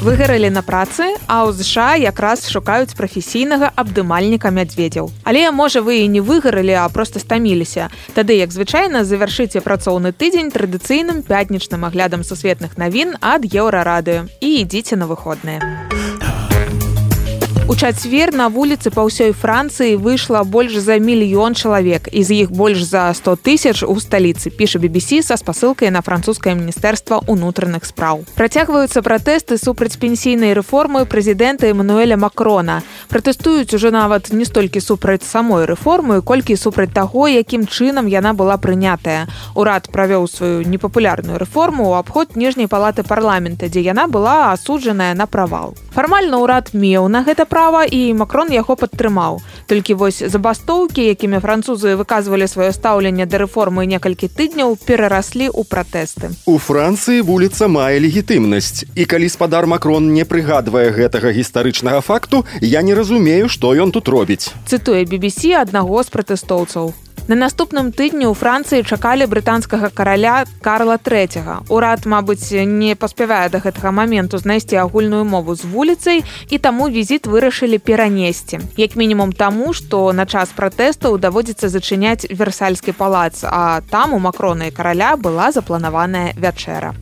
выгарэлі на працы а ў ЗША якраз шукаюць прафесійнага абдымальніка мядзведзяў. Але можа вы і не выгарылі а просто стаміліся. Тады як звычайна завяршыце працоўны тыдзень традыцыйным пятнічным аглядам сусветных навін ад еўрарадыё. І ідзіце на выходныя У чацвер на вуліцы па ўсёй францыі выйшла больш за мільён чалавек і з іх больш за 100 тысяч у сталіцы піша BBC са спасылкай на французскае міністэрства ўнутраных спраў працягваюцца пратэсты супраць пенсійнай рэформы прэзідэнта эмануэля макрона. Пратэстуюць уже нават не столькі супраць самой рэформы колькі супраць таго якім чынам яна была прынятая урад правёў сваю непапулярную рэформу ў абход ніжняй палаты парламента дзе яна была асуджаная на правал фармальна ўрад меў на гэта права права і макрон яго падтрымаў. Толькі вось забастоўкі якімі французы выказвалі сваё стаўленне да рэформы некалькі тыдняў перараслі ў пратэсты. У францыі вуліца мае легітымнасць. І калі спадар макрон не прыгадвае гэтага гістарычнага факту я не разумею што ён тут робіць. Цытуе BBC аднаго з пратэстоўцаў На наступным тыдні ў францыі чакалі брытанскага караля карла трэцяга. Урад мабыць не паспявае да гэтага моменту знайсці агульную мову з вуліцай і таму візіт вырашылі перанесці. Як мінімум таму што на час пратэстаў даводзіцца зачыняць версальскі палац а там у макроны караля была запланаваная вячэра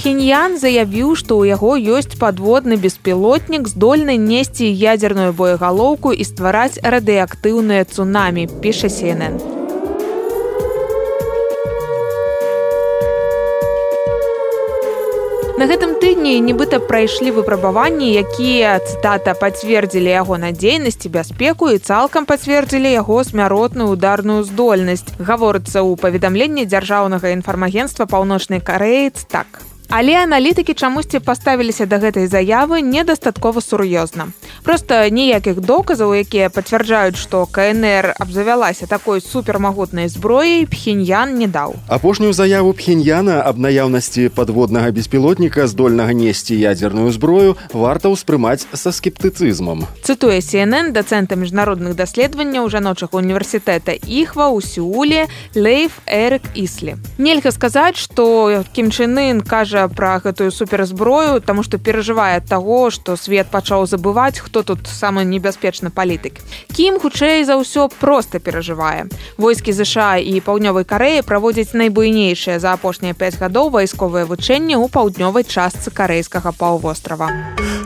Пхеньян заявіў, што ў яго ёсць падводны беспілотнік, здольны несці ядзерную боегалоўку і ствараць радыеактыўныя цунамі, піша CNN. На гэтым тыдні нібыта прайшлі выпрабаванні, якія цытата пацвердзілі яго надзейнасць і бяспеку і цалкам пацвердзілі яго смяротную ударную здольнасць. Гаворыцца ў паведамленні дзяржаўнага інфармагенства паўночнай кареец так. Але аналітыкі чамусьці паставіліся да гэтай заявы недастаткова сур'ёзна. Проста ніякіх доказаў, якія пацвярджаюць, што КНР абзавялася такой супермагутнай зброяй пхеньян не даў. Апошнюю заяву пхеньяна аб наяўнасці падводнага беспілотніка здольнага несці ядзерную зброю варта ўспрымаць са скептыцызмам. Цытуе CNN дацэнта міжнародных даследаванняў жаночага універсітэта іхва ў сеуле Лейф Эрык Іслі. Нельга сказаць, што кімчынын кажа пра гэтую суперзброю таму што перажывае таго што свет пачаў забываць хто тут самы небяспечны палітык. Кім хутчэй за ўсё просто перажывае. Войскі ЗША і паўднёвай карэі праводзяць найбуйнейшыя за апошнія 5 гадоў вайсковыя вучэнні ў паўднёвай частцы карэйскага паўвострава. а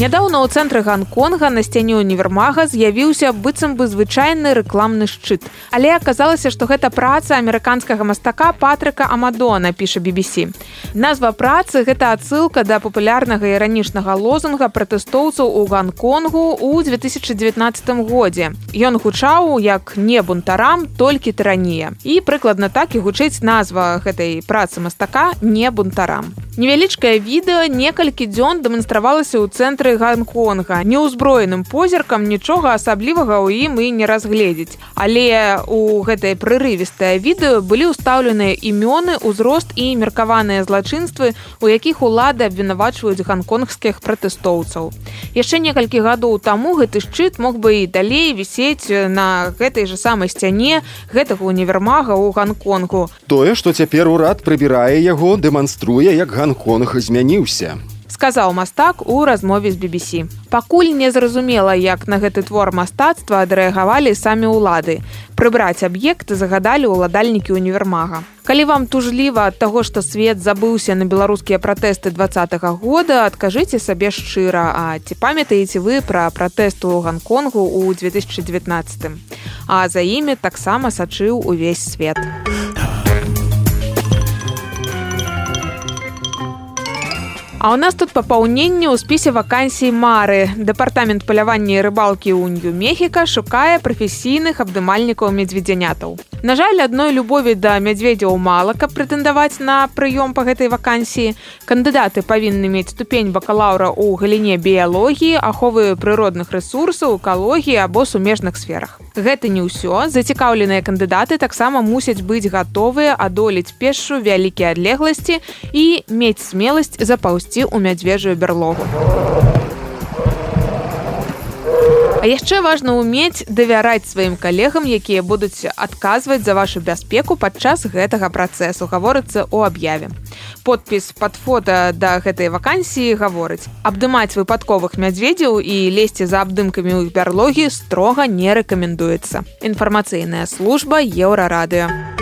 Нядаўна ў цэнтры Гконга на сцяне універмага з'явіўся быццам бы звычайны рэкламны шчыт. Але аказалася, што гэта праца амерыканскага мастака патрыка Амадона піша BBC. Назва працы гэта адсылка да папулярнага іранічнага лозунга пратэстоўцаў у Гконгу ў 2019 годзе. Ён гучаў як не бунтарам толькі тыранія. І прыкладна так і гучыць назва гэтай працы мастака не бунтарам. Невялічкае відэо некалькі дзён дэманстравалася ў цэнтры жыхары Гконга неўзброеным позіркам нічога асаблівага ў ім і не разгледзець. Але у гэтае прырывістае відэо былі ўстаўленыя імёны, узрост і меркаваныя злачынствы, у якіх улады абвінавачваюць ганконгскіх пратэстоўцаў. Яшчэ некалькі гадоў таму гэты шчыт мог бы і далей вісець на гэтай жа самай сцяне гэтага універмага ў Гконгу. Тое, што цяпер урад прыбірае яго, дэманструе, як Гконг змяніўся сказаў мастак у размове з BBC. Пакуль незразумела, як на гэты твор мастацтва адрэагавалі самі ўлады. Прыбраць аб'екты загадалі ўладальнікі універмага. Калі вам тужліва ад таго, што свет забыўся на беларускія пратэсты два -го года, адкажыце сабе шчыра, А ці памятаеце вы пра пратэсту ў Гконгу ў 2019. А за імі таксама сачыў увесь свет. А у нас тут папаўненне ў спісе вакансій мары. Дэпартамент палявання і рыбалкі ў Нью-Мехіка шукае прафесійных абдымальнікаў медзведзянятаў. На жаль, адной любові да мядзведзяў мала, каб прэтэндаваць на прыём па гэтай вакансіі. Кандыдаты павінны мець ступень бакалаўра ў галіне біялогіі, аховы прыродных рэсурсаў, экалогіі або сумежных сферах. Гэта не ўсё. Зацікаўленыя кандыдаты таксама мусяць быць гатовыя адолець пешшу вялікія адлегласці і мець смеласць запаўсці ісці ў мядзвежую бярлогу. А яшчэ важна ўмець давяраць сваім калегам, якія будуць адказваць за вашу бяспеку падчас гэтага працэсу гаворыцца ў аб'яве. подпіс под фото да гэтай вакансіі гаворыць абдымаць выпадковых мядзведзяў і лезці за абдымкамі ў іх бярлогі строга не рэкамендуецца інфармацыйная служба еўрарадыо